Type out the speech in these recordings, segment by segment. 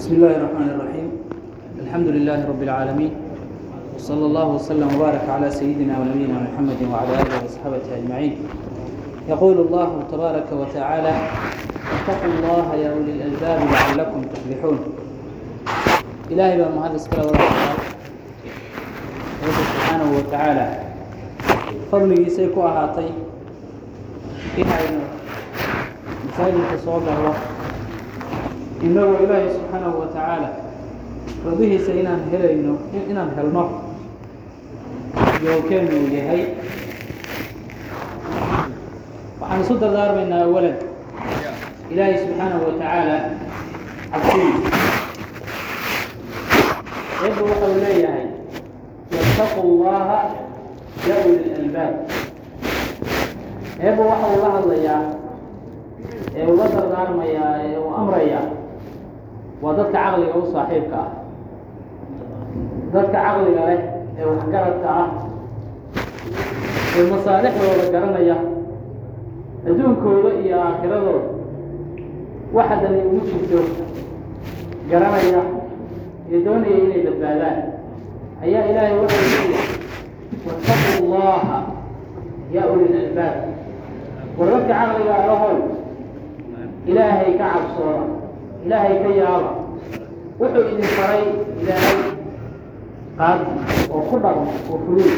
بسم الله الرحمن الرحيم الحمد لله رب العالمين وصلى الله وسلم وبارك على سيدنا ونبينا محمد وعلى آله وصحبه أجمعين يقول الله تبارك وتعالى اتقوا الله يا أولي الألباب لعلكم تفلحون إلهي بقى مهندس كلا wuxuu subxaanahu wa tacaala fadligiisay ku ahaatay inaynu masaajidka innagoo ilaahay subxaanahu wa tacaala radihiisa inaan helayno inaan helno yoolkeenu uu yahay. Waxaan isu dardaarmaynaa awalan ilaahay subxaanahu wa tacaala cabsidiisa eebba wuxuu leeyahay yattaqu llaha ya uli lalbaab eebba waxa uu la hadlayaa ee ula dardaarmayaa ee uu amrayaa waa dadka caqliga u saaxiibka ah. Dadka caqliga leh ee waxgaradka ah. Ee masaalixdooda garanaya adduunkooda iyo aakhiradooda waxa dani ugu jirto garanaya ee doonaya inay badbaadaan. Ayaa ilaahay wuxuu leeyahay wattaqu llaha ya uli lalbaab war dadka caqliga ahow ilaahay ka cabsooda ilaahay ka yaaba wuxuu idin faray ilaahay qaadi oo ku dhaqmo oo fuliy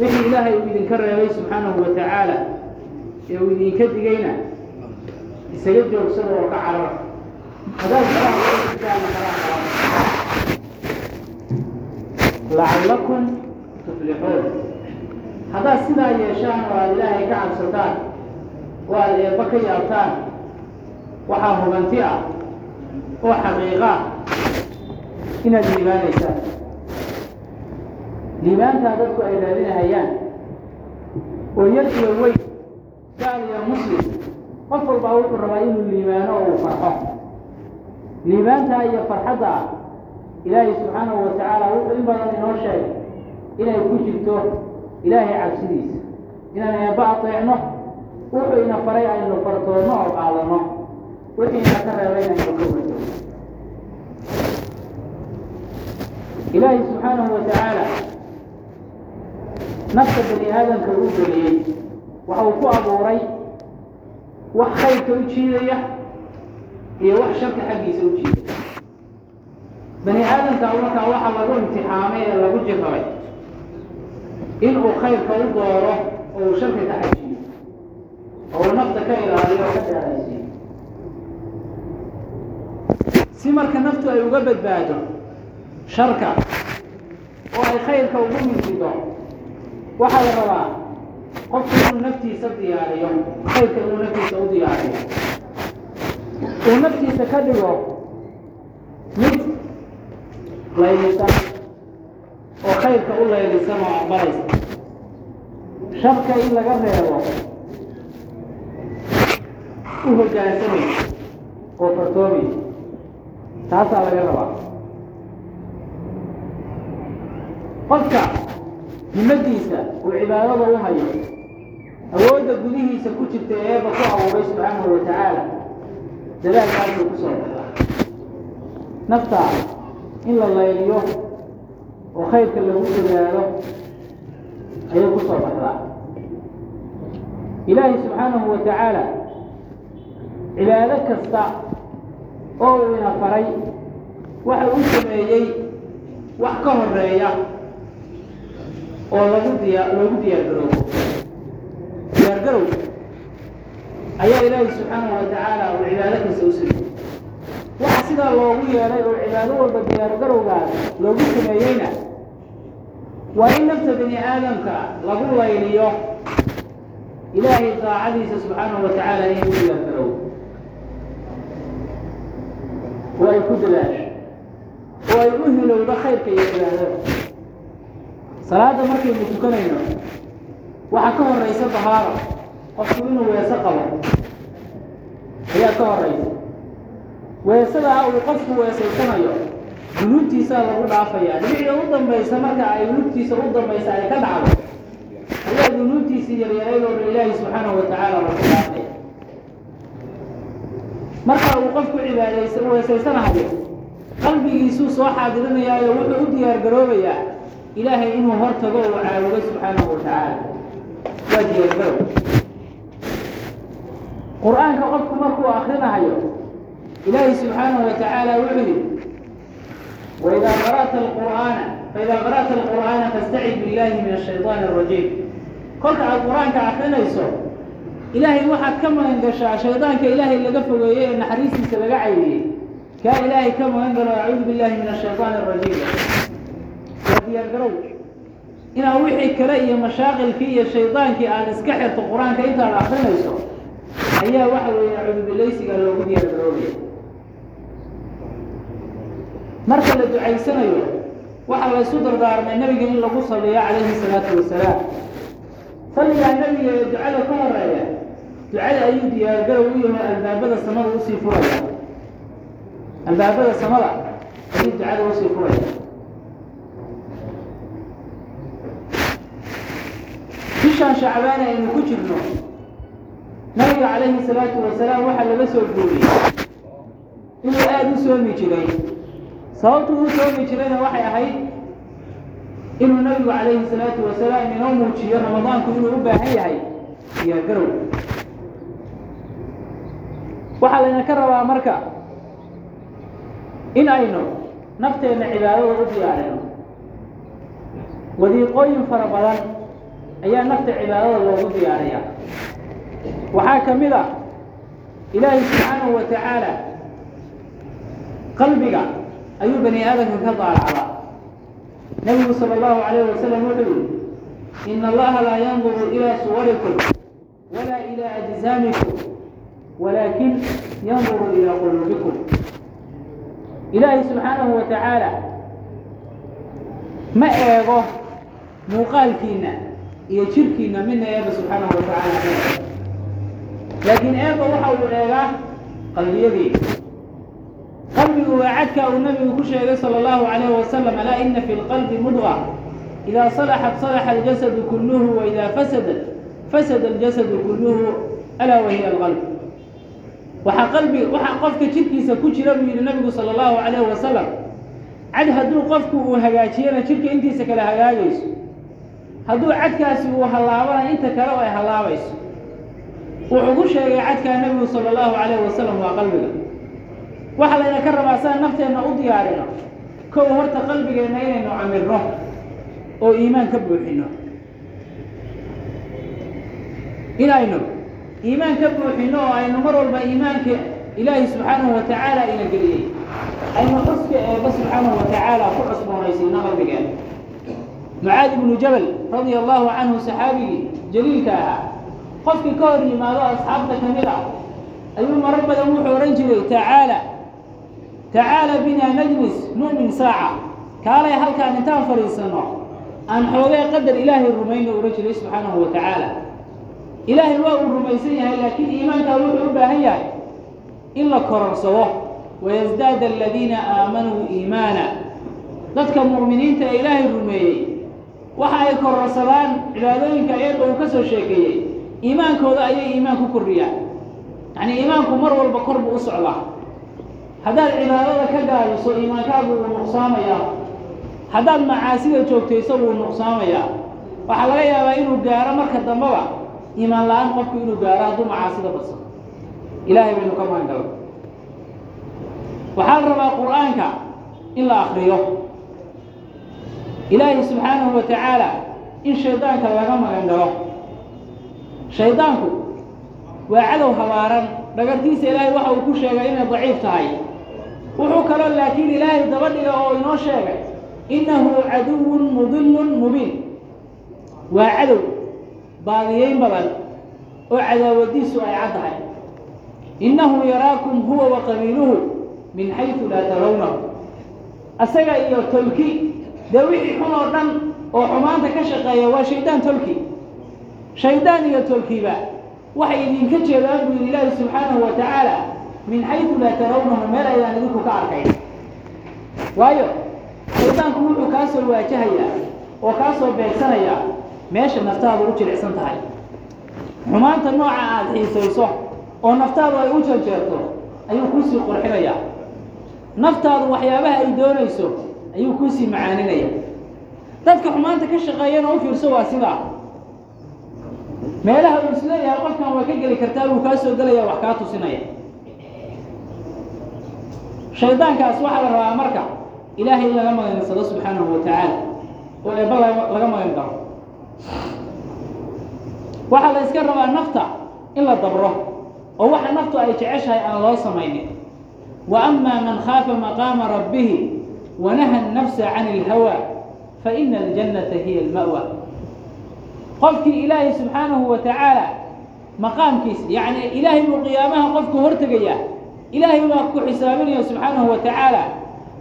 wixii ilaahay uu idinka reebay subxaanahu wa tacaala ee uu idinka digayna isaga joogsada oo ka carara hadaad lacallakum tuflixuun haddaad sidaa yeeshaan oo aada ilaahay ka cabsataan oo aada eebba ka yaabtaan waxaa hubanti ah oo xaqiiqa ah inaad liibaanaysaan liibaantaa dadku ay raadinahayaan oo yar iyo weyn gaal iyo muslim qof walbaa wuxuu rabaa inuu liibaano oo uu farxo. Liibaantaa iyo farxadda ah ilaahay subxaanahu wa tacaala wuxuu in badan inoo sheegay inay ku jirto ilaahay cabsidiisa. Inaan eebba ateecno wuxuu ina faray aynu fartoonno oo qaadanno wixii ina ka reebay inaynu ka wato ilaahay subxaanahu wa tacaala nafta bani aadamka uu geliyey waxa uu ku abuuray wax khayrka u jiidaya iyo wax sharka xaggiisa u jiidaya bani aadamka markaa waxa lagu imtixaamay ee lagu jirrabay inuu khayrka u dooro oo uu sharka ka xajiyo oo uu nafta ka ilaaliyo oo ka dheeraysiyo si marka naftu ay uga badbaado sharka oo ay khayrka ugu mintido waxaa la rabaa qofku inuu naftiisa diyaariyo khayrka inuu naftiisa u diyaariyo. Uu naftiisa ka dhigo mid laylisan oo khayrka u laylisan oo aqbalaysa sharka in laga reebo u hoggaansamay oo fartoomay taasaa laga rabaa qofka himadiisa uu cibaadada u hayo awoodda gudihiisa ku jirta eeba ku abuuray subxaanahu wa tacaala dadaalkaasuu ku soo baxdaa naftaa in la layliyo oo khayrka lagu dadaalo ayay ku soo baxdaa. Ilaahay subxaanahu wa tacaala cibaado kasta oo uu ina faray. Waxa uu sameeyey wax ka horreeya oo lagu diya loogu diyaargaroobo. Diyaargarow ayaa ilaahay subxaanahu wa tacaala uu cibaado kasta u sameeyey. Waxa sidaa loogu yeedhay oo cibaado walba diyaargarowgaas loogu sameeyeyna waa in nafta bani aadamka lagu layliyo. Ilaahay daacadiisa subxaanahu wa tacaala inay u diyaargarow oo ay ku dadaasho. Oo ay u hilowdo khayrka iyo cibaadada salaadda markaynu tukanayno waxaa ka horaysa bahaaro. Qofku inuu weese qabo ayaa ka horaysa weesadaa uu qofku weesaysanayo dunuubtiisaa lagu dhaafayaa. Dhibicda u dambaysa marka ay lugtiisa u dambaysa ay ka dhacdo ayaa dunuubtiisii yaryarayd oo ilaahay subxaanahu wa tacaala lagu dhaafaya marka uu qofku cibaadaysa weesaysanahayo qalbigiisuu soo xaadirinayaayo wuxuu u diyaar garoobayaa ilaahay inuu hor tago uu caabudo subxaanahu wa tacaala. Waa diyaargarow qur'aanka qofku markuu akrinahayo ilaahay subxaanahu wa tacaala wuxuu yidhi waidaa qara'ta alqur'aana faidaa qara'ta alqur'aana fastacid billahi min ashayطaani arajiim kolka aad qur'aanka akrinayso ilaahay waxaad ka magan gashaa shaydaanka ilaahay laga fogeeyey ee naxariistiisa laga caydiyey. Kaa ilaahay ka magan galo acuudu billahi min ashayطaani arajiim waa diyaargarow inaad wixii kale iyo mashaaqilkii iyo shaydaankii aad iska xirto qur'aanka intaad akrinayso ayaa waxa weeye cudubilaysiga loogu diyaargaroobaya marka la ducaysanayo waxaa la ysu dardaarmay nebiga in lagu saliyo calayhi salaatu wasalaam. Salligaa nebiga ee ducada ka horreeya ducada ayuu diyaargarow u yaho albaabada samada u sii furaya. Albaabada samada ayuu ducada u sii furaya. Bishaan shacbaana aynu ku jirno nabiga calayhi salaatu wasalaam waxaa laga soo guuriyey. Inuu aada u soomi jiray. Sababtuu u soomi jirayna waxay ahayd inuu nabigu calayhi salaatu wasalaam inoo muujiyo ramadaanku inuu u baahan yahay diyaargarow waxaa layna ka rabaa marka in aynu nafteenna cibaadada u diyaarino. Wadiiqooyin fara badan ayaa nafta cibaadada loogu diyaariyaa. Waxaa ka mid a ilaahay subxaanahu wa tacaala qalbiga ayuu bani aadamka ka daalacdaa nabigu sala allahu calayh wasalam wuxuu yihi ina allaha laa yanduru ilaa suwarikum walaa ilaa ajsaamikum walaakin yanduru ilaa quluubikum ilaahay subxaanahu wa tacaala ma eego muuqaalkiina iyo jirkiina midna eeba subxaanahu wa tacaala laakiin eeba waxa uu eegaa qalbiyadiina qalbigu waa cadka uu nabigu ku sheegay sala allahu calayhi wasalam alaa ina fi lqalbi mudqa idaa salaxat salaxa aljasadu kulluhu wa idaa fasadat fasada aljasadu kulluhu alaa wahiya alqalb waxaa qalbi waxaa qofka jirkiisa ku jira buu yidhi nabigu sala allahu calayhi wasalam cad hadduu qofku uu hagaajiyana jirka intiisa kale hagaagayso. Hadduu cadkaasi uu hallaabana inta kale oo ay hallaabayso. Wuxuu ku sheegay cadkaa nebigu sala allahu calayhi wasalam waa qalbiga. Waxaa layna ka rabaa saan nafteenna u diyaarino. Kow horta qalbigeenna inaynu camirno oo iimaan ka buuxino inaynu iimaan ka buuxino oo aynu mar walba iimaanka ilaahi subxaanahu wa tacaala ina geliyey. Aynu xuska eeba subxaanahu wa tacaala ku cusboonaysiino qalbigeena mucaadi ibnu jabal radia allahu canhu saxaabigii jaliilka ahaa. Qofkii ka hor yimaado asxaabta ka mid ah. Ayuu marar badan wuxuu odhan jiray tacaala tacaala binaa najlis nu'min saaca. Kaalay halkaan intaan fadhiisanno aan xoogay qadar ilaahay rumayno odhan jiray subxaanahu wa tacaala ilaahay waa uu rumaysan yahay laakiin iimaankaa wuxuu u baahan yahay in la kororsado. Wayasdaada aladiina aamanuu iimaana. Dadka mu'miniinta ee ilaahay rumeeyey waxa ay kororsadaan cibaadooyinka eeba uu ka soo sheekeeyey iimaankooda ayay iimaan ku kordhiyaan. Yacnii iimaanku mar walba kor buu u socdaa. Haddaad cibaadada ka gaabiso iimaankaagu wuu nuqsaamayaa. Haddaad macaasida joogtayso wuu nuqsaamayaa. Waxaa laga yaabaa inuu gaaro marka dambeba iimaan la'aan qofku inuu gaaro hadduu macaasida badso ilaahay baynu ka maangala waxaa la rabaa qur'aanka in la akriyo ilaahay subxaanahu wa tacaala in shaydaanka laga magan galo. Shaydaanku waa cadow habaaran. Dhagartiisa ilaahay waxa uu ku sheegay inay daciif tahay. Wuxuu kaloo laakiin ilaahay daba dhiga oo inoo sheegay innahu caduwun mudilun mubiin. Waa cadow baadiyeyn badan oo cadaawadiisu ay caddahay. Innahu yaraakum huwa wa qabiiluhu min xaysu laa tarawnahu. Asaga iyo tolki dee wixii xun oo dhan oo xumaanta ka shaqeeya waa shaydaan tolki. Shaydaan iyo tolkiba waxay idinka jeedaan buu yidhi ilaahi subxaanahu wa tacaala min xaysu laa tarawnahu meel aydaan idinku ka arkayn waayo shaydaanku wuxuu kaa soo waajahayaa oo kaa soo beegsanayaa meesha naftaadu u jilicsan tahay. Xumaanta nooca aada xiisayso oo naftaadu ay u janjeerto ayuu kuusii qurxinaya. Naftaadu waxyaabaha ay doonayso ayuu kuusii macaaninaya dadka xumaanta ka shaqeeyana u fiirso waa sidaa meelaha uu is leeyahay qofkan waa ka geli kartaa buu kaa soo gelaya wax kaa tusinaya. Shaydaankaas waxaa la rabaa marka ilaahay laga magansado subxaanahu wa tacaala oo eebba laga magan galo waxaa la iska rabaa nafta in la dabro oo waxa naftu ay jeceshahay aan loo samaynin. Wa amaa man khaafa maqaama rabbihi wanaha annafsa cani ilhawa fa ina aljannata hiya alma'wa. Qofkii ilaahay subxaanahu wa tacaala maqaamkiisa yacni ilaahay buu qiyaamaha qofku hortegayaa. Ilaahay baa ku xisaabinaya subxaanahu wa tacaala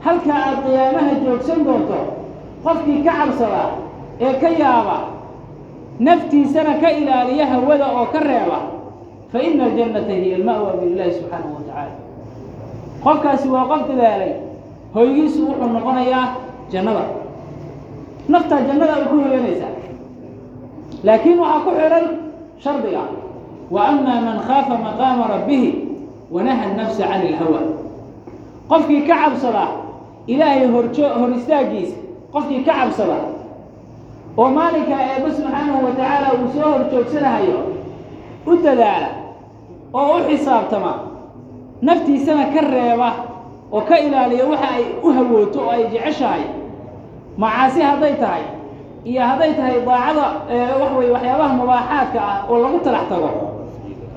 halkaa aad qiyaamaha joogsan doonto qofkii ka cabsada ee ka yaaba naftiisana ka ilaaliya hawada oo ka reeba fa ina aljannata hiya alma'wa biillaahi subxaanahu wa tacaala qofkaasi waa qof dadaalay. Hoygiisu wuxuu noqonayaa jannada. Naftaa jannada ay ku hoyanaysaa laakiin waxaa ku xidhan shardiga wa amaa man khaafa maqaama rabbihi wanaha annafsa cani ilhawa qofkii ka cabsada ilaahay horjoo hor istaaggiisa qofkii ka cabsada oo maalinkaa eebba subxaanahu wa tacaala uu soo hor joogsanahayo u dadaala oo u xisaabtama naftiisana ka reeba oo ka ilaaliya waxa ay u hawooto oo ay jeceshahay. Macaasi hadday tahay iyo hadday tahay daacada wax weye waxyaabaha mubaaxaadka ah oo lagu talax tago.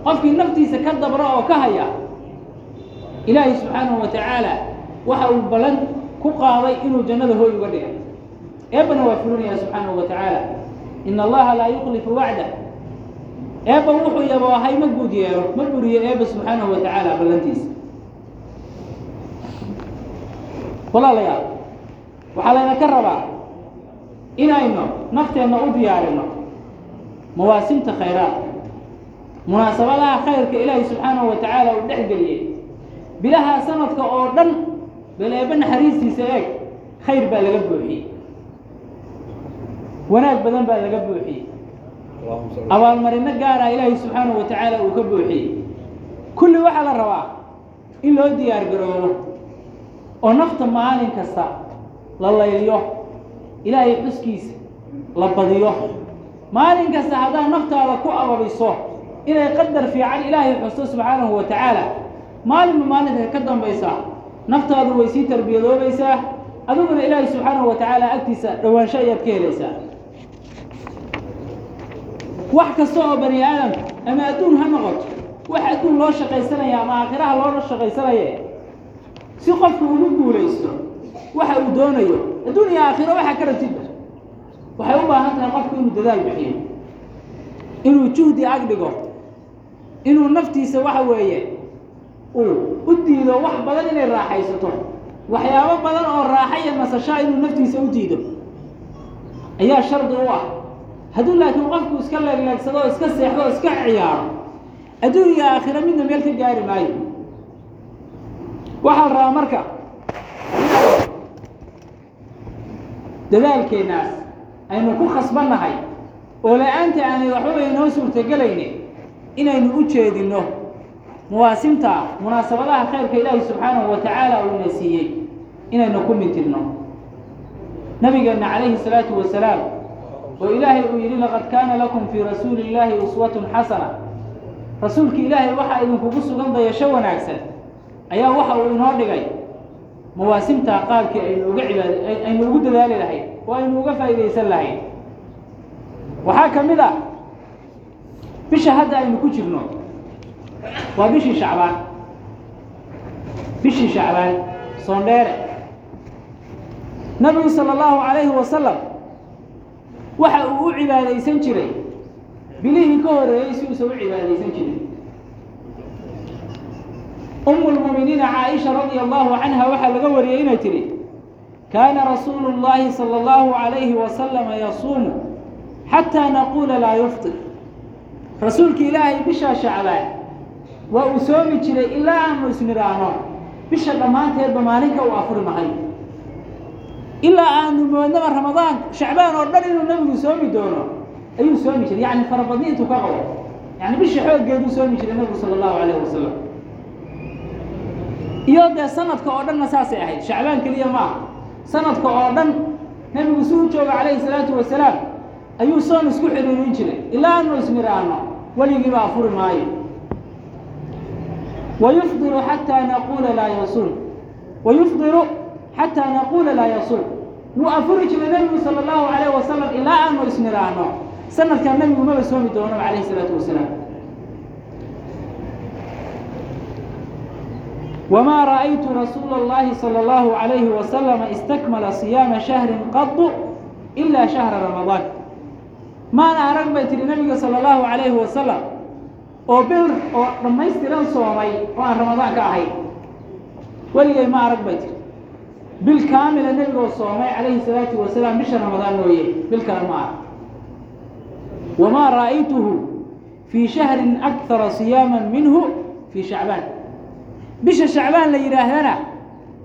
Qofkii naftiisa ka dabra oo ka haya ilaahay subxaanahu wa tacaala waxa uu ballan ku qaaday inuu jannada hooy uga dhigay eebbana waa fulinaya subxaanahu wa tacaala ina allaha laa yukhlifu wacdah eebba wuxuu yaboohay ma guud yeelo ma buriyo eebba subxaanahu wa tacaala ballantiisa. Walaalayaal waxaa layna ka rabaa inaynu nafteenna u diyaarino mawaasimta khayraadka munaasabadaha khayrka ilaahay subxaanahu wa tacaala uu dhex geliyey bilaha sanadka oo dhan bal eebba naxariistiisa eeg khayr baa laga buuxiyey wanaag badan baa laga buuxiyey. Abaalmarino gaara ilaahay subxaanahu wa tacaala uu ka buuxiyey. Kulli waxaa la rabaa in loo diyaar garoobo oo nafta maalin kasta la layliyo ilaahay xuskiisa la badiyo. Maalin kasta haddaad naftaada ku ababiso inay qadar fiican ilaahay xusto subxaanahu wa tacaala maalinba maalinka ka dambaysa? Naftaadu way sii tarbiyadoobaysaa adiguna ilaahay subxaanahu wa tacaala agtiisa dhowaansho ayaad ka helaysaa wax kasta oo bani aadamka ama adduun ha noqoto wax adduun loo shaqaysanaya ama aakhiraha loo shaqaysanaye si qofku ugu guulaysto waxa uu doonayo adduun iyo aakhiro waxa ka rabtidba waxay u baahan tahay qofku inuu dadaal bixiyo inuu juhdi ag dhigo inuu naftiisa waxa weeye uu u diido wax badan inay raaxaysato waxyaabo badan oo raaxa iyo nasashaa inuu naftiisa u diido. Ayaa shardi u ah hadduu laakiin qofku iska leegleegsado iska seexdo o iska ciyaaro adduun iyo aakhiro midna meel ka gaari maayo. Waxaa la rabaa marka dadaalkeennaas aynu ku khasbannahay oo la'aanta aanay waxbaba inoo suurtagelaynin inaynu u jeedinno mawaasimta munaasabadaha khayrka ilaahi subxaanahu wa tacaala uuna siiyey inaynu ku mintirno. Nabigeenna calayhi salaatu wasalaam oo ilaahay uu yidhi laqad kaana lakum fii rasuuli illaahi uswatun xasana. Rasuulki ilaahay waxaa idinkugu sugan dayasho wanaagsan ayaa waxa uu inoo dhigay. Mawaasimtaa qaabkii aynu uga cibaad aynu ugu dadaali lahayd oo aynu uga faa'iidaysan lahayd waxaa ka mid a bisha hadda aynu ku jirno. Waa bishii shacbaan. Bishii shacbaan soondheere. Nabigu sala allahu calayhi wasalam waxa uu u cibaadaysan jiray. Bilihii ka horreeyey si uusan u cibaadaysan jirin umu lmuuminiina caaisha radia allahu canha waxaa laga wariyey inay tidhi kaana rasuulu llahi sala allahu calayhi wasalama yasuumu xataa naquula laa yuftir. Rasuulka ilaahay bishaa shacbaan waa uu soomi jiray ilaa aanu isnidhaahno bisha dhammaanteedba maalinka uu afuri mahay ilaa aanu moodnaba ramadaan shacbaan oo dhan inuu nabigu soomi doono ayuu soomi jiray yacni farabadni intuu ka qabo yani bisha xooggeeduu soomi jiray nabigu sala allahu calayhi wasalam iyo dee sanadka oo dhanna saasay ahayd shacbaan keliya ma aha sanadka oo dhan nebigu si u jooga calayhi salaatu wasalaam ayuu soon isku xiriirin jiray ilaa anu ismiraano weligiiba afuri maayo wayufdiru xataa naquula laa yasuum wayufdiru xataa naquula laa yasuuq wuu afuri jiray nebigu sala allahu calayh wasalam ilaa aanu isniraano sanadkaa nebigu maba soomi doonaba calayhi isalaatu wasalaam wma ra'aytu rasuula اllahi salى اllahu عalayhi wasalama istakmala siyaama shahrin qadu ilaa shahra ramadaan maana arag bay tihi nebiga sala اllahu calayhi wasalam oo bil oo dhammaystiran soomay oo aan ramadaan ka ahayn weligay ma arag bay tihi bil kaamila nebigoo soomay calayhi salaatu wasalaam bisha ramadaan mooye bil kale ma arag wamaa ra'aytuhu fii shahrin akthara siyaaman minhu fii shacbaan bisha shacbaan la yidhaahdana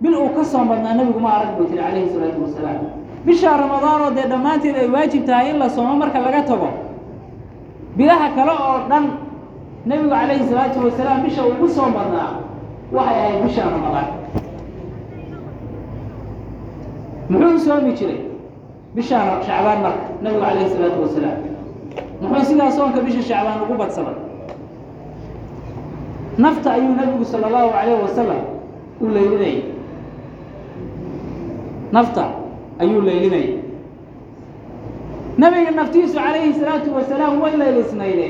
bil uu ka soom badnaa nebigu ma arag bay tiri calayhi salaatu wasalaam bisha ramadaanoo dee dhammaanteed ay waajib tahay in la soomo marka laga tago bilaha kale oo dhan nebigu calayhi salaatu wasalaam bisha ugu soo badnaa waxay ahayd bisha ramadaan muxuu soomi jiray bishaan shacbaan marka nebigu calayhi salaatu wasalaam muxuu sidaa soonka bisha shacbaan ugu badsaday nafta ayuu nebigu sala allahu calayhi wasalam u leylinayay nafta ayuu leylinayay nebiga naftiisu calayhi salaatu wasalaam way leylisnayde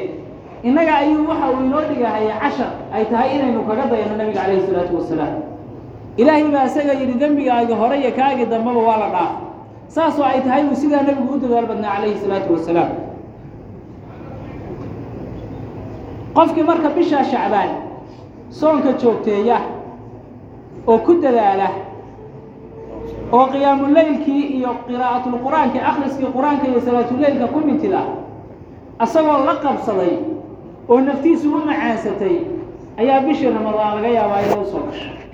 innaga ayuu waxa uu inoo dhigahaya cashar ay tahay inaynu kaga dayano nebiga calayhi salaatu wasalaam ilaahay baa isaga yidhi dembigaaga hore iyo kaagii dambaba waa la dhaaf. Saasoo ay tahay buu sidaa nebigu u dadaal badnaa calayhi salaatu wasalaam. Qofkii marka bishaa shacbaan soonka joogteeya oo ku dadaala oo qiyaamuleylkii iyo qiraa'atulqur-aanka akhriskii qur'aanka iyo salaatuleylka ku mintida asagoo la qabsaday oo naftiisu u macaansatay ayaa bishii ramadaan laga yaabaa inay u soo gasho. oo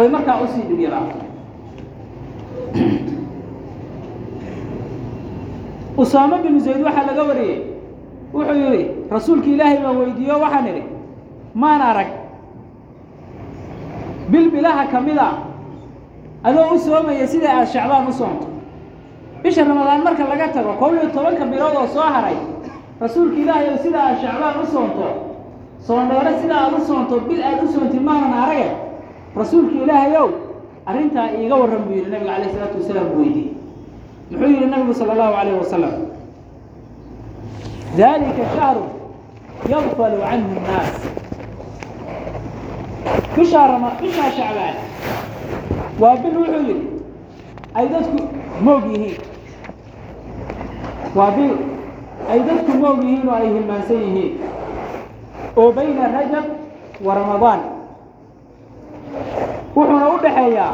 ay markaa u sii dhib yaraato usaamo binu zayd waxaa laga wariyey wuxuu yidhi rasuulki ilaahay baan weydiiyo waxaan idhi maan arag bil bilaha ka mid a adoo u soomaya sida aad shacbaan u soomto bisha ramadaan marka laga tago kob iyo tobanka bilood oo soo haray rasuulka ilaahay ow sida aad shacbaan u soonto soondheero sida aad u soonto bil aad u soontid maanan arage rasuulka ilaahay ow arrintaa iiga warran buu yidhi nabiga calayh isalaatu wasalaam buu weydiiyey muxuu yidhi nabigu sala allahu calayh wasalam dalika shahru yagfalu canhu nnaas. Bishaa rama bishaa shacbaan waa bil wuxuu yidhi ay dadku moog yihiin. Waa bil ay dadku moog yihiin oo ay hilmaansan yihiin. Oo bayna rajab wa ramadaan wuxuuna u dhaxeeyaa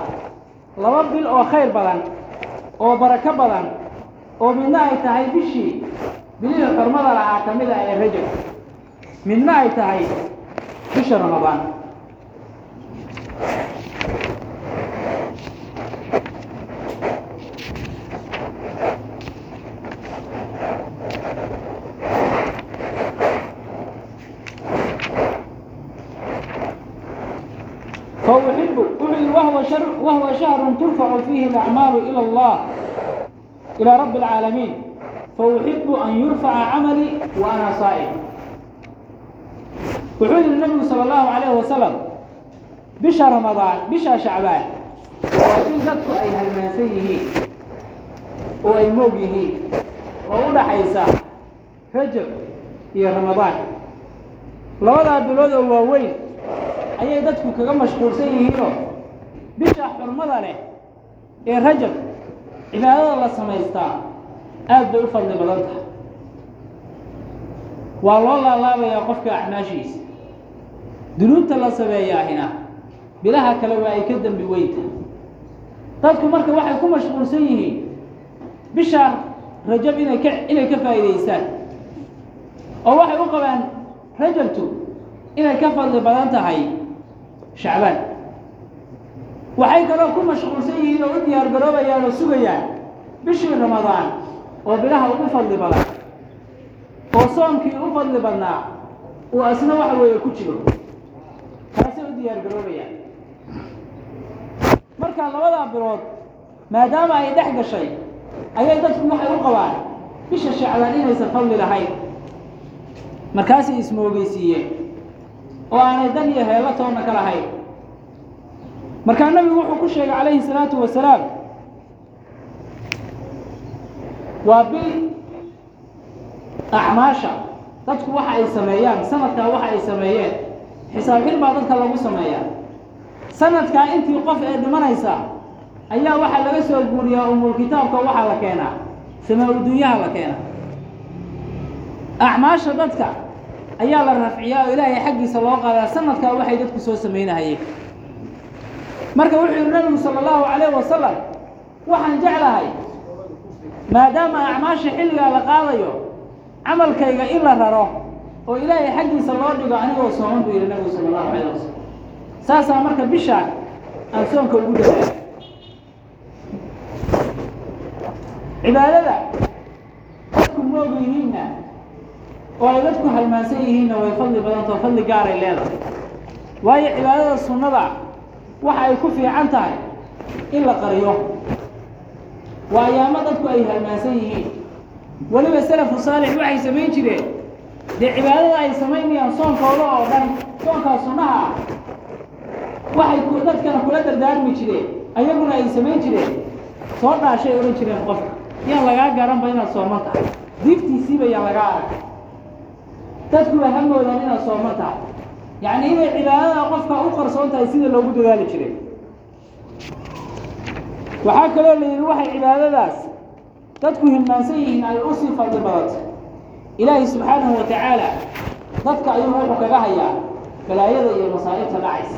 laba bil oo khayr badan oo barako badan oo midna ay tahay bishii bilihii xurmada lahaa ka mid ah ee rajab. Midna ay tahay bisha ramadaan تأتيني الأعمال إلى الله إلى رب العالمين فأحب أن يرفع عملي وأنا صائم وحول النبي صلى الله عليه وسلم بشا رمضان بشا شعبان وإن ذاتك أي هلماسيه وأي موجه وأولا حيسا رجب يا رمضان لولا بلود واوين أي ذاتك كغمش قرسيه بشا حرمضان ee rajab cibaadada la samaystaa aad bay u fadli badan tahay. Waa loo laalaabayaa qofka acmaashiisa. Dunuubta la sameeyaahina bilaha kale waa ay ka dembi weynta dadku marka waxay ku mashquulsan yihiin bisha rajab inay ka inay ka faa'iidaystaan oo waxay u qabaan rajabtu inay ka fadli badan tahay shacbaan waxay kaloo ku mashquulsan yihiin oo u diyaar garoobayaan oo sugayaan bishii ramadaan oo bilaha ugu fadli badan. Oo soomkii u fadli badnaa uu asna waxa weeye ku jiro. Taasay u diyaar garoobayaan. Markaa labadaa bilood maadaama ay dhex gashay ayay dadku waxay u qabaan bisha shacbaan inaysan fadli lahayn. Markaasay ismoogeysiiyeen oo aanay dan iyo heelo toonna ka lahayn markaa nabigu wuxuu ku sheegay calayhi salaatu wasalaam waa bil acmaasha dadku waxa ay sameeyaan sanadkaa waxa ay sameeyeen. Xisaab xir baa dadka lagu sameeyaa. Sanadkaa intii qof ee dhimanaysa ayaa waxaa laga soo guuriyaa umul kitaabka waxaa la keenaa. Samaa-udunyaha la keenaa. Acmaasha dadka ayaa la rafciyaa oo ilaahay xaggiisa loo qaadaa. Sanadkaa waxay dadku soo samaynahayeen marka wuxuu yihi nabigu sala allahu calayh wasalam waxaan jeclahay maadaama acmaasha xilligaa la qaadayo camalkayga in la raro oo ilaahay xaggiisa loo dhigo anigoo sooman buu yihi nabigu sala allahu calayh wasalam saasaa marka bishaan aan soonka ugu dadaala cibaadada dadku moog yihiinna oo ay dadku halmaansan yihiinna way fadli badantao fadli gaaray leedahay. Waayo cibaadada sunnada waxa ay ku fiican tahay in la qariyo. Waa ayaamo dadku ay halmaansan yihiin. Weliba salafu saalix waxay samayn jireen. Dee cibaadada ay samaynayaan soonkooda oo dhan soonkaa sunnaha ah waxay dadkana kula dardaarmi jireen. Ayaguna ay samayn jireen. Soo dhaashay odhan jireen qofka. Yaan lagaa garanba inaad sooman tahay? Diiftiisiiba yaan lagaa arag. Dadku waa hamoodan inaad sooman tahay yacni inay cibaadada qofka u qarsoon tahay sida loogu dadaali jiray. Waxaa kaloo la yidhi waxay cibaadadaas dadku hilmaansan yihiin ay u sii fadli badanta ilaahay subxaanahu wa tacaala dadka ayuu wuxuu kaga hayaa balaayada iyo masaa'ibta dhacaysa.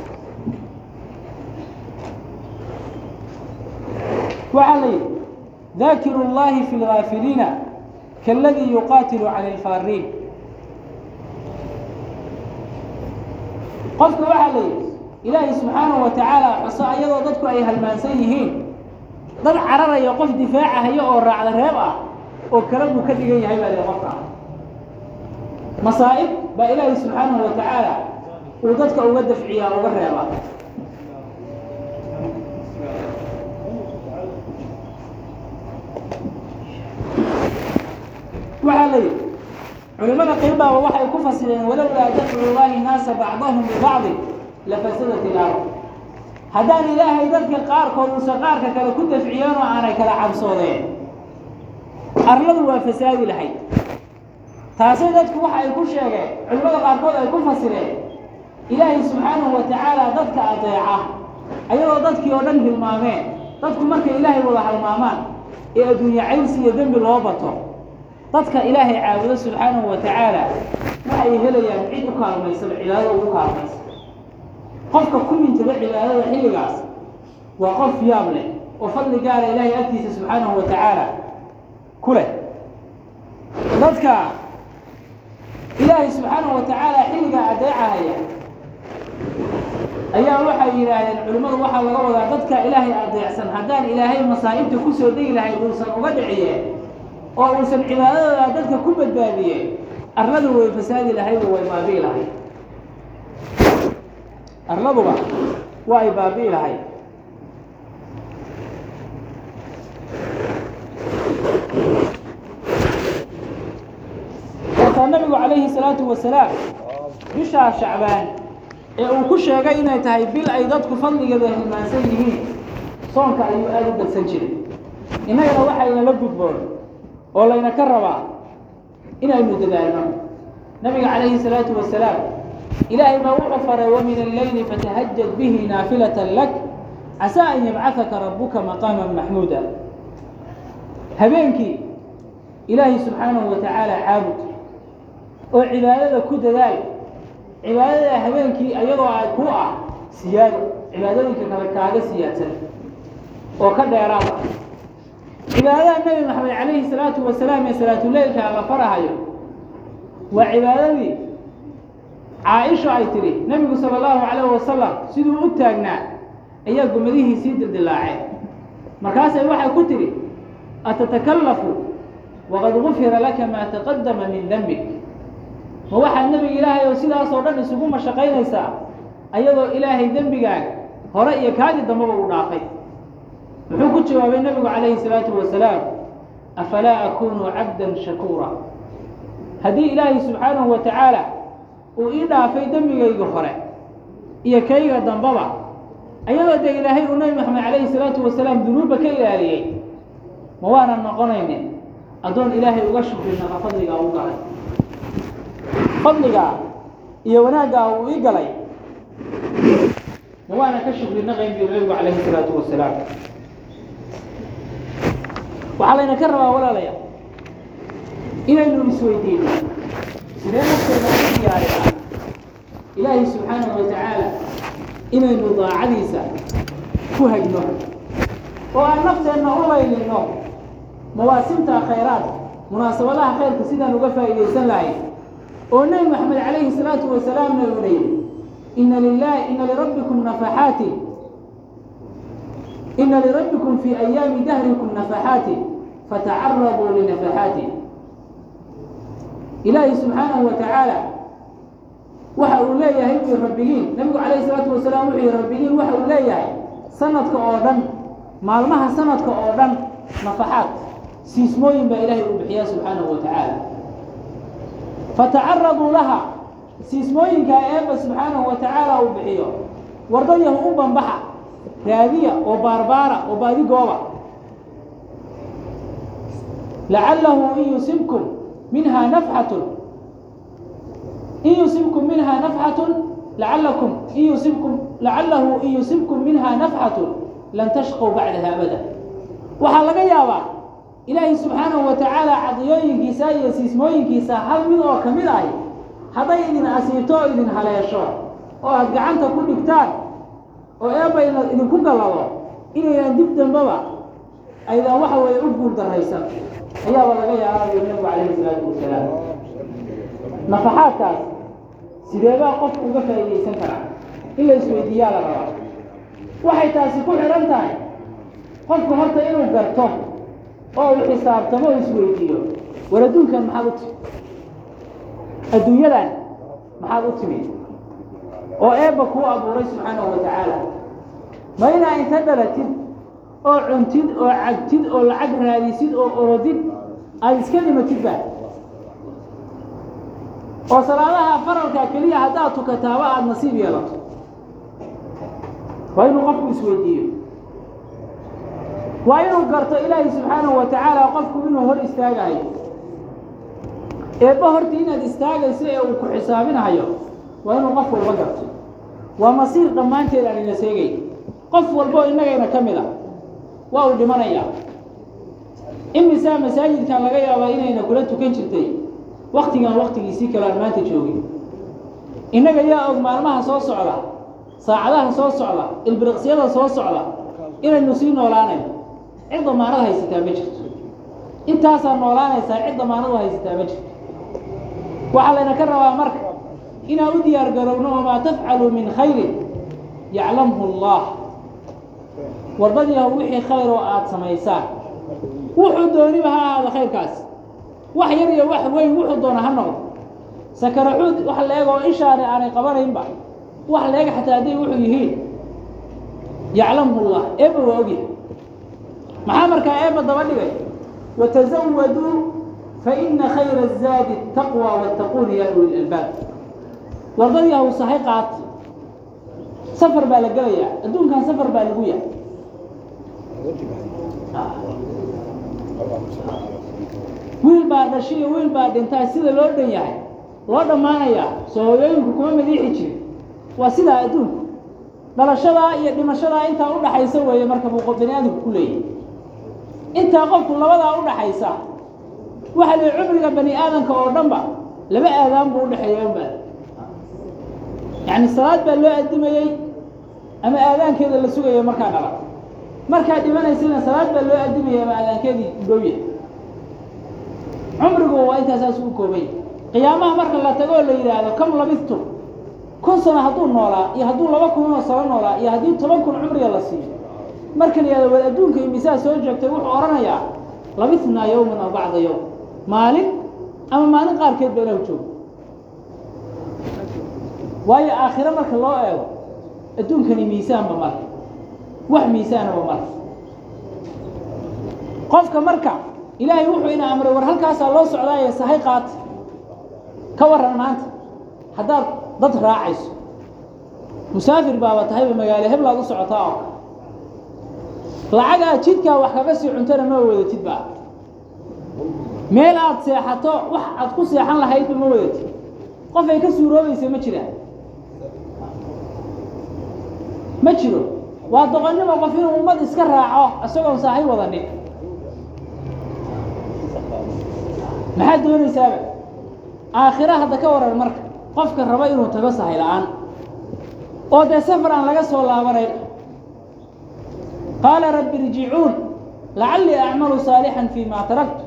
Waxaa la yidhi daakiru اllahi fi lgaafiliina kaaladii yuqaatilu cala alfaariin qofka waxaa la yidhi ilaahay subxaanahu wa tacaala xuso ayadoo dadku ay halmaansan yihiin. Dad cararaya qof difaacahaya oo raacda reeb ah oo kale buu ka dhigan yahay baa lihi qofka. Masaa'ib baa ilaahay subxaanahu wa tacaala uu dadka uga dafciyaa uga reebaa waxaa la yidhi culimada qeybaaba waxay ku fasireen walowlaa dafcu llahi naasa bacdahum bibacdi lafasadat ilard haddaan ilaahay dadka qaarkood uusan qaarka kale ku dafciyeen oo aanay kala cabsoodeen arladu waa fasaadi lahayd. Taasay dadku waxa ay ku sheegeen culimmada qaarkood ay ku fasireen. Ilaahay subxaanahu wa tacaala dadka adeeca ayadoo dadkii oo dhan hilmaameen. Dadku markay ilaahay wada halmaamaan ee adduunye cayrsi iyo dembi loo bato dadka ilaahay caabudo subxaanahu wa tacaala waxay helayaan cid u kaalmaysaba cibaadada ugu kaalmaysa qofka ku mintaba cibaadada xilligaas waa qof yaab leh oo fadli gaara ilaahay agtiisa subxaanahu wa tacaala ku leh. Dadka ilaahay subxaanahu wa tacaala xilligaa adeecahaya ayaa waxay yidhaahdeen culimmadu waxaa laga wadaa dadka ilaahay adeecsan haddaan ilaahay masaa'ibta ku soo degi lahayd uusan uga dhiciyeen oo uusan cibaadadooda dadka ku badbaadiyeen arladu way fasaadi lahaydo way baabi'i lahayd. Arladuba waa ay baabi'i lahayd. Markaa nabigu calayhi salaatu wasalaam bishaa shacbaan ee uu ku sheegay inay tahay bil ay dadku fadligeeda hilmaansan yihiin soonka ayuu aada u badsan jiray. Innagana waxayna la gudboon oo layna ka rabaa inaynu dadaalno nabiga calayhi salaatu wasalaam ilaahay baa wuxuu faray wa min alleyli fatahajad bihi naafilatan lak casaa an yabcahaka rabuka maqaaman maxmuuda habeenkii ilaahay subxaanahu wa tacaala caabud oo cibaadada ku dadaal cibaadada habeenkii iyadoo ay ku ah siyaado cibaadooyinka kale kaaga siyaadsan oo ka dheeraad ah cibaadada nebi maxamed calayhi salaatu wasalaam ee salaatuleylka la farahayo waa cibaadadii caa-isha ay tidhi nebigu sala allahu calayh wasalam siduu u taagnaa ayaa gomadihiisii sii dildilaaceen markaasay waxay ku tidhi atatakallafu waqad gufira laka maa taqadama min dembik ma waxaad nebiga ilaahay oo sidaasoo dhan isugu mashaqaynaysaa ayadoo ilaahay dembigaaga hore iyo kaagii dambeba uu dhaafay muxuu ku jawaabay nebigu calayhi salaatu wasalaam afalaa akunu cabdan shakuura? Haddii ilaahay subxaanahu wa tacaala uu ii dhaafay dembigayga hore iyo kayga dambaba ayadoo dee ilaahay uu nebi maxamed calayhi salaatu wasalaam dunuubba ka ilaaliyey ma waanan noqonaynin addoon ilaahay uga shukrinaqa fadligaa u galay? Fadligaa iyo wanaaggaa uu ii galay? Ma waanan ka shukrinaqayn biyu nebigu calayhi salaatu wasalaam waxaa layna ka rabaa walaalayaa. Inaynu isweydiino sidee nafteena ugu diyaarinaa? Ilaahay subxaanahu wa tacaala inaynu daacadiisa ku hagno oo aan nafteenna u laylino. Mawaasimta khayraad munaasabadaha khayrka sidaan uga faa'iidaysan lahayn oo nebi maxamed calayhi salaatu wasalaamna uuna yidhi ina lilahi ina lirabbikum nafaxaati ina lirabbikum fii ayaami dahrikum nafaxaati fatacaraduu linafaxaati ilaahay subxaanahu wa tacaala waxa uu leeyahay ui rabbigiin nabigu calayhi salaatu wasalaam wuxuu yihi rabbigiin waxa uu leeyahay sanadka oo dhan maalmaha sanadka oo dhan nafaxaad siismooyin baa ilaahay uu bixiyaa subxaanahu wa tacaala fatacaraduu laha siismooyinkaa eebba subxaanahu wa tacaala uu bixiyo wardadyahu u banbaxa raadiya oo baarbaara oo baadigooba. Lacalahu in yusibkum minha nafxatun in yusibkum minha nafxatun lacalakum in yusibkum lacalahu in yusibkum minha nafxatun lan tashqow bacdaha abada. Waxaa laga yaabaa ilaahay subxaanahu wa tacaala cadiyooyinkiisa iyo siismooyinkiisa hal mid oo ka mid ahi hadday idin asiibto oo idin haleesho oo aada gacanta ku dhigtaan oo eebbayna idinku gallado inaynan dib dambaba aydan waxa weeye u guul darraysan. Ayaaba laga yaabaayo nabigu calayhi salaatu wasalaam. Nafaxaadkaas sideebaa qofku uga faa'iidaysan karaa? In la isweydiiyaa la rabaa. Waxay taasi ku xidhan tahay. Qofku horta inuu garto oo uu xisaabtamo oo isweydiiyo war adduunkan maxaad u timi adduunyadan maxaad u timi oo eebba kuu abuuray subxaanahu wa tacaala. Ma inaa inta dhalatid oo cuntid oo cagtid oo lacag raadisid oo orodid aada iska dhimatidba oo salaadaha faralka keliya haddaad tukataaba aada nasiib yeelato. Waa inuu qofku isweydiiyo. Waa inuu garto ilaahay subxaanahu wa tacaala qofku inuu hor istaagayo. Eebba horta inaad istaagayso ee uu ku xisaabinayo waa inuu qof walba garto waa masiir dhammaanteed aan ina seegay. Qof walboo innagayna ka mid a waa uu dhimanayaa imisaa masaajidkan laga yaabaa inayna kula tukan jirtay? Waktigan waktigiisii kale aan maanta joogin innaga yaa og maalmaha soo socda saacadaha soo socda ilbiriqsyada soo socda inaynu sii noolaanayno cid damaanad haysataa ma jirto. Intaasaa noolaanaysaa cid damaanadu haysataa ma jirto. Waxaa layna ka rabaa marka inaan u diyaar garowno wamaa tafcalu min khayrin yaclamhu allah. Warbadiiha wixii khayr oo aada samaysaan wuxuu dooniba ha ahaado khayrkaas. Wax yar iyo wax weyn wuxuu doona ha noqdo. Sakaraxuud wax la-eg oo ishaani aanay qabanaynba wax la-eg xataa hadday wuxuu yihiin yaclamhu llah eebba waa ogyahay. Maxaa markaa eebba daba dhigay? Watazawaduu fa ina khayra azaadi taqwa wattaquuni ya uli lalbaab wardadii haw sahay qaat safar baa la gelayaa. Adduunkan safar baa lagu yahay. Wiil baa dhashay iyo wiil baa dhintaa sida loo dhan yahay loo dhammaanayaa soo hooyooyinku kuma madiixi jirin. Waa sidaa adduunku dhalashadaa iyo dhimashadaa intaa udhaxaysa weeye marka buu bani aadamku ku leeyahy intaa qofku labadaa udhaxaysa waxa la cumriga bani aadamka oo dhanba laba aadaan buu udhexeeya unba yacni salaad baa loo adimayey ama aadaankeeda la sugayo markaa dhala markaa dhimanaysana salaad baa loo adimayay ama aadaankeedii dhowya cumrigu waa intaasaas u koobay. Qiyaamaha marka la tago oo la yidhaahdo kam labistum kun sano hadduu noolaa iyo hadduu laba kunoo sano noolaa iyo haddii toban kun cumriga la siiyo. Marka la yidhahdo war adduunka imisaa soo joogtay wuxuu odhanayaa labisnaa yowman aw bacda yowm. Maalin ama maalin qaarkeed ba ilahu waayo aakhiro marka loo eego adduunkani miisaanba marka. Wax miisaanaba mara qofka marka ilaahay wuxuu ina amray war halkaasaa loo socdaaye sahay qaata ka warran maanta haddaad dad raacayso. Musaafir baaba tahayba magaalo heblaad u socotaa oo. Lacag aad jidkaa wax kaga sii cuntana ma wadatid ba meel aad seexato wax aad ku seexan lahaydba ma wadatid qof ay ka suuroobaysa ma jiraan ma jiro. Waa doqonnimo qof inuu ummad iska raaco isagoon saahay wadanin. Maxaad doonaysaaba aakhira hadda ka waran marka qofka raba inuu tago sahay la'aan. Oo dee safar aan laga soo laabanayn. Qaala rabbi irjicuun lacallii acmalu saalixan fii ma taraktu.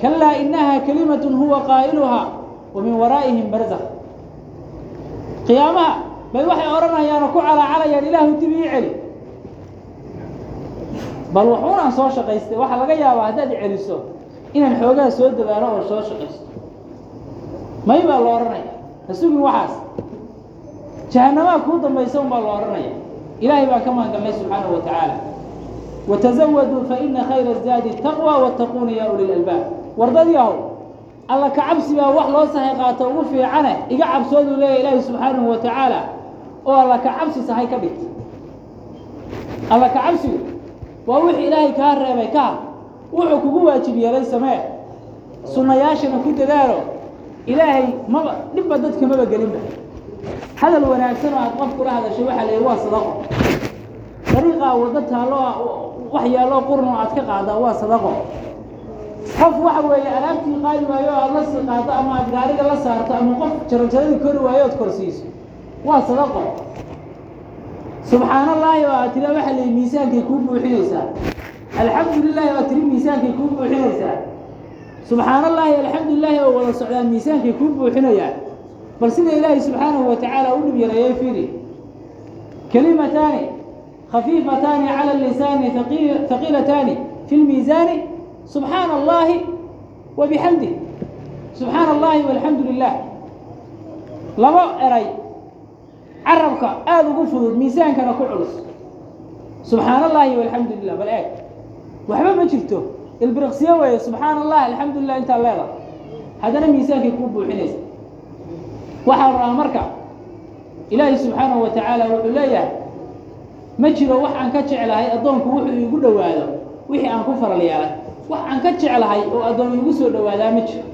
Kalaa inaha kalimatun huwa qaa'iluhaa wa min waraa'ihim barzakh. Qiyaamaha bay waxay odhanayaanoo ku calaacalayaan ilaahu dib ii celi. Bal wuxuunaan soo shaqaystay waxaa laga yaabaa haddaad celiso inaan xoogaa soo dabaalo oo soo shaqaysto. May baa la odhanaya ha sugin waxaas jahanamaa kuu dambaysa un baa la odhanaya. Ilaahay baan ka maangalnay subxaanahu wa tacaala. Watazawaduu fa ina khayra zaadi taqwa wattaquuna yaa uli lalbaab wardadii ahow alla ka cabsi baa wax loo sahay qaato ugu fiicane iga cabsooduu leeyahy ilaahi subxaanahu wa tacaala oo alla ka cabsi sahay ka dhigta alla ka cabsigu waa wixii ilaahay kaa reebay ka. Wuxuu kugu waajib yeelay samee. Sunnayaashana ku dadaalo. Ilaahay maba dhibba dadka maba gelinba hadal wanaagsan oo aad qof kula hadashay waxaa la waa sadaqo. Dariiqaa waddo taallo wax yaalloo qurun oo aad ka qaadaa waa sadaqo. Qof waxa weeye alaabtii qaadi waayo oo aad la sii qaado ama aad gaariga la saarto ama qof jaranjaradii kori waayo ood korsiiso waa sadaqo subxaan allaahi oo aad tira waxa la miisaankay kuu buuxinaysaa alxamdu lilaahi oo aad tiri miisaankay kuu buuxinaysaa subxaan allaahi alxamdu lilaahi oo wada socdaan miisaankay kuu buuxinayaan bal sida ilaahay subxaanahu wa u dhib yareeyey fiiri. Kelimataani khafiifataani cala lisaani haqiilataani fi lmiisaani subxaana allaahi wa bixamdih subxaana allaahi walxamdu lilah laba eray carabka aada ugu fudud miisaankana ku culus. Subxaana allaahi walxamdu lilah bal eeg. Waxba ma jirto. Ilbiriqsiyo weeye subxaana allah alxamdu lilah intaa leeda. Haddana miisaankay kuu buuxinaysa. Waxaa rabaa marka ilaahay subxaanahu wa tacaala wuxuu leeyahay ma jiro wax aan ka jeclahay addoonku wuxuu iigu dhowaado wixii aan ku faral yeelay wax aan ka jeclahay oo addoon iigu soo dhowaadaa ma jiro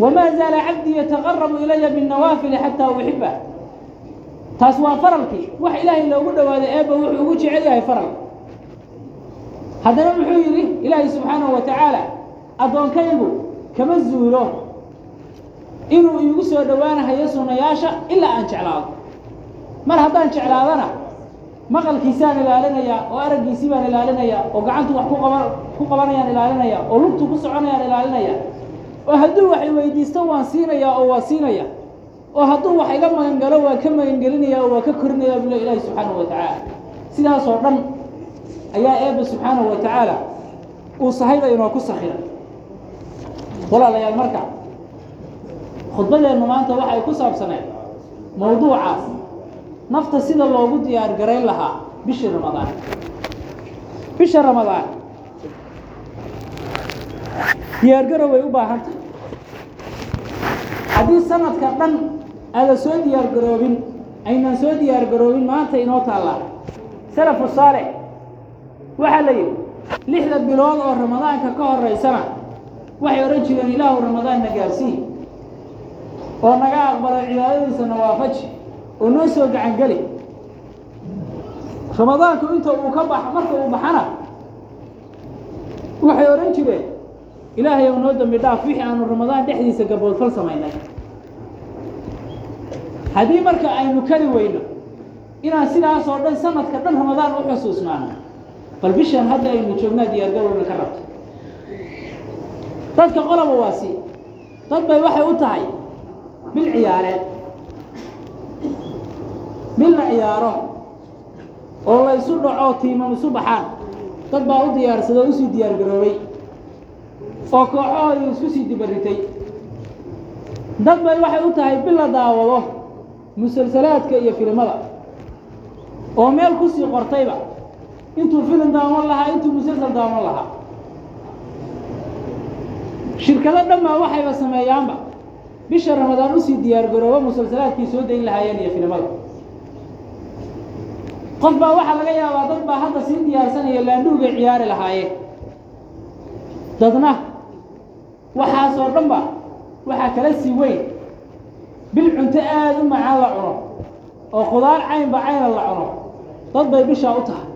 wamaa zaala cabdii yataqarabu ilaya binnawaafili xataa uxibah taas waa faralkii wax ilaahay loogu dhowaaday eebba wuxuu ugu jecel yahay faral haddana muxuu yidhi ilaahay subxaanahu wa tacaala addoonkaygu kama zuulo inuu iigu soo dhowaanahayo sunnayaasha ilaa aan jeclaado mar haddaan jeclaadana maqalkiisaan ilaalinayaa oo araggiisii baan ilaalinayaa oo gacantu wax ku qaban ku qabanayaan ilaalinaya oo lugtu ku soconayaan ilaalinaya oo hadduu wax iweydiisto waan siinayaa oo waa siinaya oo hadduu wax iga magangalo waa ka magangelinaya oo waa ka korinaya bule ilaahi subxaanahu wa tacaala. Sidaasoo dhan ayaa eebba subxaanahu wa tacaala uu sahayda inoo ku sakhiray walaalayaal marka khudbadeennu maanta waxay ku saabsaneed mawduucaas. Nafta sida loogu diyaar garayn lahaa bishii ramadaan. Bisha ramadaan. Diyaargarow way u baahan tahay haddii sanadka dhan aadan soo diyaargaroobin aynaan soo diyaargaroobin maanta inoo taallaa salafu saalix waxaa la yidhi lixda bilood oo ramadaanka ka horeysana waxay odhan jireen ilaahu ramadaanna gaarsii oo naga aqbalo cibaadadiisa nawaafaji oo noo soo gacangeli ramadaanku inta uu ka bax marka uu baxana waxay odhan jireen ilaahay ou noo dambi dhaaf wixii aanu ramadaan dhexdiisa gaboodfal samaynay. Haddii marka aynu kari weyno inaan sidaas oo dhan sanadka dhan ramadaan u xusuusnaano bal bishaan hadda aynu joognaa diyaargarowna ka rabto. Dadka qoloba waa si. Dad bay waxay u tahay bil ciyaareed bil la ciyaaro oo la isu dhaco tiimam isu baxaan. Dad baa u diyaarsada o u sii diyaargaroobay oo kooxahoodii isku sii dibaritay. Dad bay waxay u tahay bil la daawado musalsalaadka iyo filimada. Oo meel ku sii qortayba intuu filim daawan lahaa intuu musalsal daawan lahaa. Shirkado dhanbaa waxayba sameeyaanba. Bisha ramadaan u sii diyaar garoobo musalsalaadkii soo dayn lahaayeen iyo filimada. Qof baa waxaa laga yaabaa dad baa hadda sii diyaarsanaya laandhuugay ciyaari lahaayeen. Dadna waxaasoo dhan ba waxaa kala sii weyn. Bil cunto aada u macaan la cuno oo khudaar caynba cayna la cuno. Dad bay bishaa u tahay.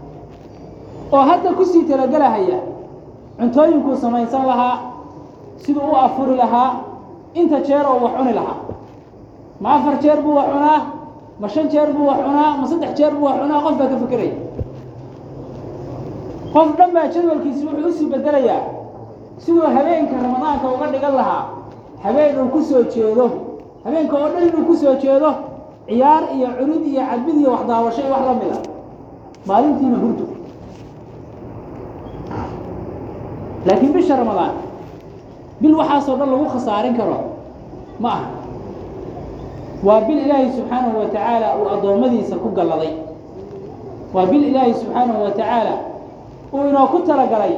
Oo hadda ku sii talagelahaya cuntooyinkuu samaysan lahaa siduu u afuri lahaa inta jeer oo wax cuni lahaa. Ma afar jeer buu wax cunaa ma shan jeer buu wax cunaa ma saddex jeer buu wax cunaa qof baa ka fekeraya qof dhan baa jadwalkiisi wuxuu u sii bedelayaa siduu habeenka ramadaanka uga dhigan lahaa habeen uu ku soo jeedo. Habeenka oo dhan inuu ku soo jeedo ciyaar iyo cunid iyo cadbid iyo wax daawasho iyo wax la mid a maalintiina hurdu laakiin bisha ramadaan bil waxaasoo dhan lagu khasaarin karo ma aha. Waa bil ilaahay subxaanahu wa tacaala uu addoommadiisa ku galladay. Waa bil ilaahay subxaanahu wa tacaala uu inoo ku talagalay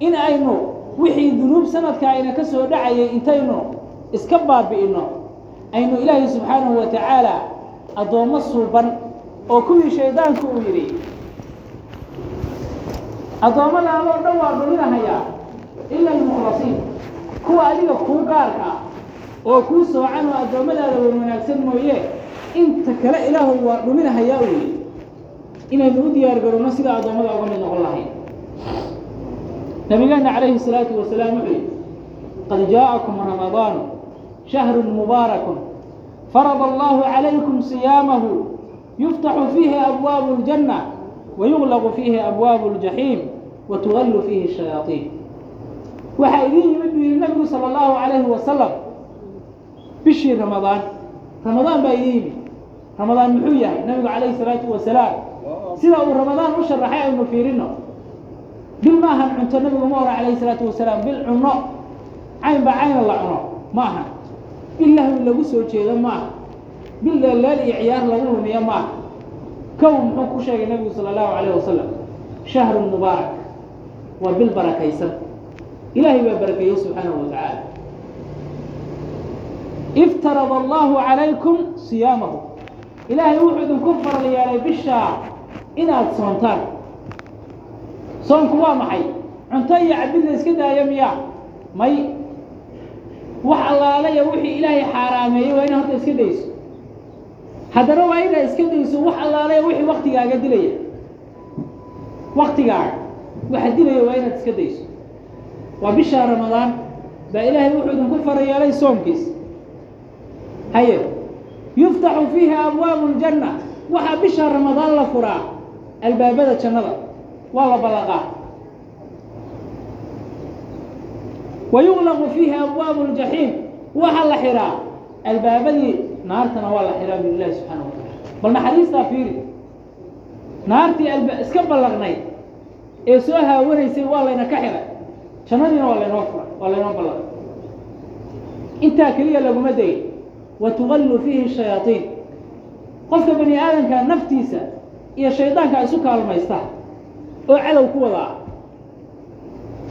in aynu wixii dunuub sanadka ayna ka soo dhacayay intaynu iska baabi'inno aynu ilaahay subxaanahu wa tacaala addoommo suuban oo kuwii shaydaanku uu yidhi addoommadaadoo dhan waa dhuminahayaa ila almukhlasiin kuwa adiga kuu gaarka ah oo kuu soocan oo addoommadaada wan wanaagsan mooye inta kale ilaahu waa dhuminahayaa uu yidhi. Inaynu u diyaar garowno sida addoommada uga mid noqon lahayn nabigeena calayhi الsalaatu wasalaam wuxuu yihi qad jaaءakum ramadaan shahru mubaarakun farada allahu calaykum siyaamahu yuftaxu fiihi abwaabu اljanna wayuglaqu fiihi abwaabu اljaxiim watugallu fiihi shayaaiin waxaa idin yimid buu yihi nabigu salى اllahu calayhi wasalam bishii ramadaan ramadaan baa idin yimid ramadaan muxuu yahay nabigu calayhi الsalaatu wasalaam sida uu ramadaan u sharaxay aynu fiirino bil ma ahan cunto nabigu ma oran calayhi salaatu wasalaam bil cunno. Cayn baa cayna la cuno ma aha bil lahwi lagu soo jeedo ma aha bil leelleel iyo ciyaar lagu lumiyo ma aha kow muxuu ku sheegay nabigu sala allahu calayh wasalam shahrun mubaarak waa bil barakaysan. Ilaahay baa barakeeyey subxaanahu wa tacaala. Iftarada allahu calaykum siyaamahu. Ilaahay wuxuu idinku faral yeelay bishaa inaad soontaan soonku waa maxay? Cunto iyo cabid la iska daayo miyaa may wax allaalaya wixii ilaahay xaaraameeyey waa ina horta iska dayso. Haddana waa inaad iska dayso wax allaalaya wixii waktigaaga dilaya. Waktigaaga waxa dilaya waa inaad iska dayso. Waa bishaa ramadaan baa ilaahay wuxuu idinku fara yeelay soomkiis haye yuftaxu fiihi abwaabu ljanna waxaa bisha ramadaan la furaa albaabada jannada waa la ballaqaa wa yuglaqu fiihi abwaabu ljaxiim waxaa la xihaa albaabadii naartana waa la xihaa bil ilahi subxaana wa taala bal naxariistaa fiiri? Naartii alba iska ballaqnayd ee soo haawanaysay waa layna ka xiray jannadiina waa laynoo furay waa laynoo ballaqay intaa keliya laguma dayin wa fiihi shayaaiin qofka bani aadamka naftiisa iyo shaydaanka isu kaalmaysta oo cadow ku wadaa.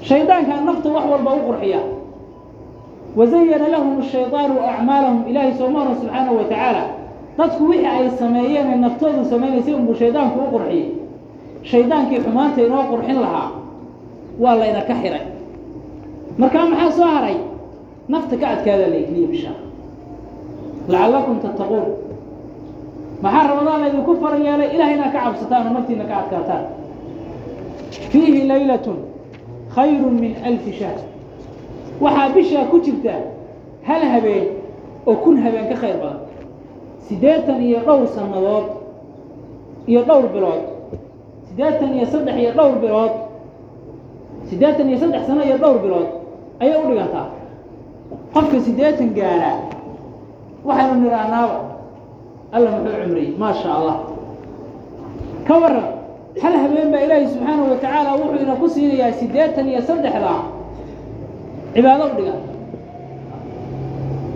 Shaydaankaa nafta wax walba u qurxiya. Wazayana lahum ashaydaanu acmaalahum ilaahay soomaaran subxaanahu wa tacaala dadku wixii ay sameeyeen ee naftoodu samaynaysay unbuu shaydaanku u qurxiyey shaydaankii xumaanta inoo qurxin lahaa. Waa layna ka xiray. Markaa maxaa soo haray? Nafta ka adkaada laykliya bishaa. Lacallakum tattaquun. Maxaa ramadaan laydinku faran yeelay ilaah inaad ka cabsataan oo naftiina ka adkaataan fiihi laylatun khayrun min alfi shahr. Waxaa bishaa ku jirta hal habeen oo kun habeen ka khayr badan siddeetan iyo dhowr sannadood iyo dhowr bilood siddeetan iyo saddex iyo dhowr bilood siddeetan iyo saddex sano iyo dhowr bilood ayay u dhigantaa qofka siddeetan gaadhaa waxaynu nidhaahnaaba alla muxuu cumriyey maa sha allah. Ka waran hal habeen baa ilaahi subxaanahu wa tacaala wuxuu ina ku siinayaa siddeetan iyo saddexdaa cibaado u dhigan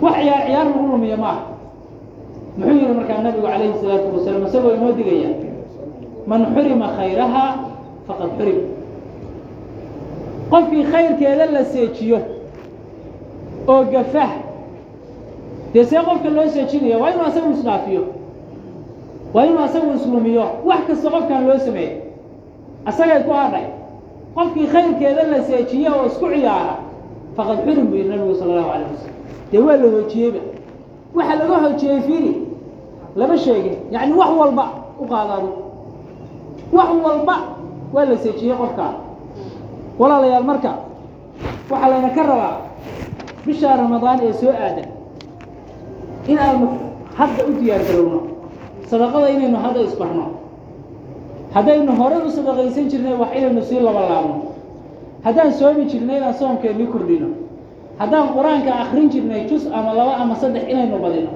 wax ciyaar ciyaar lagu lumiyo maaha. Muxuu yihi markaa nabigu calayhi salaatu wasalaam isagoo inoo digaya man xurima khayraha faqad xurim. Qofkii khayrkeeda la seejiyo oo gafah dee see qofka loo seejinaya waa inuu asagu isdhaafiyo waa inuu asagu islumiyo wax kasta qofkan loo sameeyo asagay ku hadhay qofkii khayrkeeda la seejiye oo isku ciyaara faqad xurim buu yihi nabigu sala allahu alayh wasalam dee waa la hoojiyeyba? Waxa laga hoojiyey fiiri lama sheegin. Yacni wax walba u qaadaado wax walba waa la seejiyey qofkaa walaalayaal marka waxaa layna ka rabaa bishaa ramadaan ee soo aadan. In aanu hadda u diyaar garowno sadaqada inaynu hadda isbarno. Haddaynu horey u sadaqaysan jirnay wax inaynu sii labalaabno haddaan soomi jirnay inaan soomkeennii kordhino. Haddaan qur'aanka akrin jirnay jus ama laba ama saddex inaynu badino.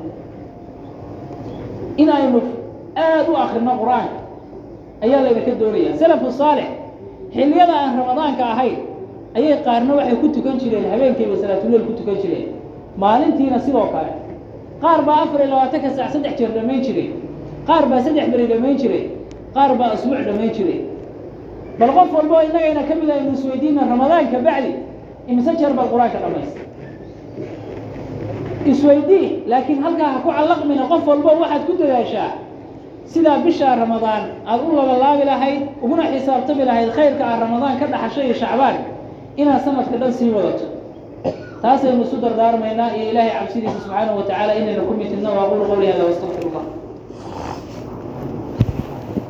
In aynu aada u akrino qur'aanka. Ayaa laydinka doonaya salafu saalix xilliyada aan ramadaanka ahayn ayay qaarna waxay ku tukan jireen habeenkiiba salaatuleel ku tukan jireen. Maalintiina sidoo kale qaar baa afar iyo labaatanka saac saddex jeer dhammayn jiray qaar baa saddex beri dhammayn jiray qaar baa asbuuc dhammayn jiray. Bal qof walbo innagayna ka mid aynu isweydiina ramadaanka bacdi imise jeer baad qur'aanka dhammaysa isweydii laakiin halkaa ha ku callaqmina qof walbo waxaad ku dadaashaa sidaa bishaa ramadaan aada u labalaabi lahayd uguna xisaabtami lahayd khayrka aad ramadaan ka dhaxasho iyo shacbaan inaad sanadka dhan sii wadato. Taasaynu isu dardaarmaynaa iyo ilaahay cabsidiisa subxaanahu wa tacaala inayna ku mitidna wa aqulu qawli hada wastaqfir allah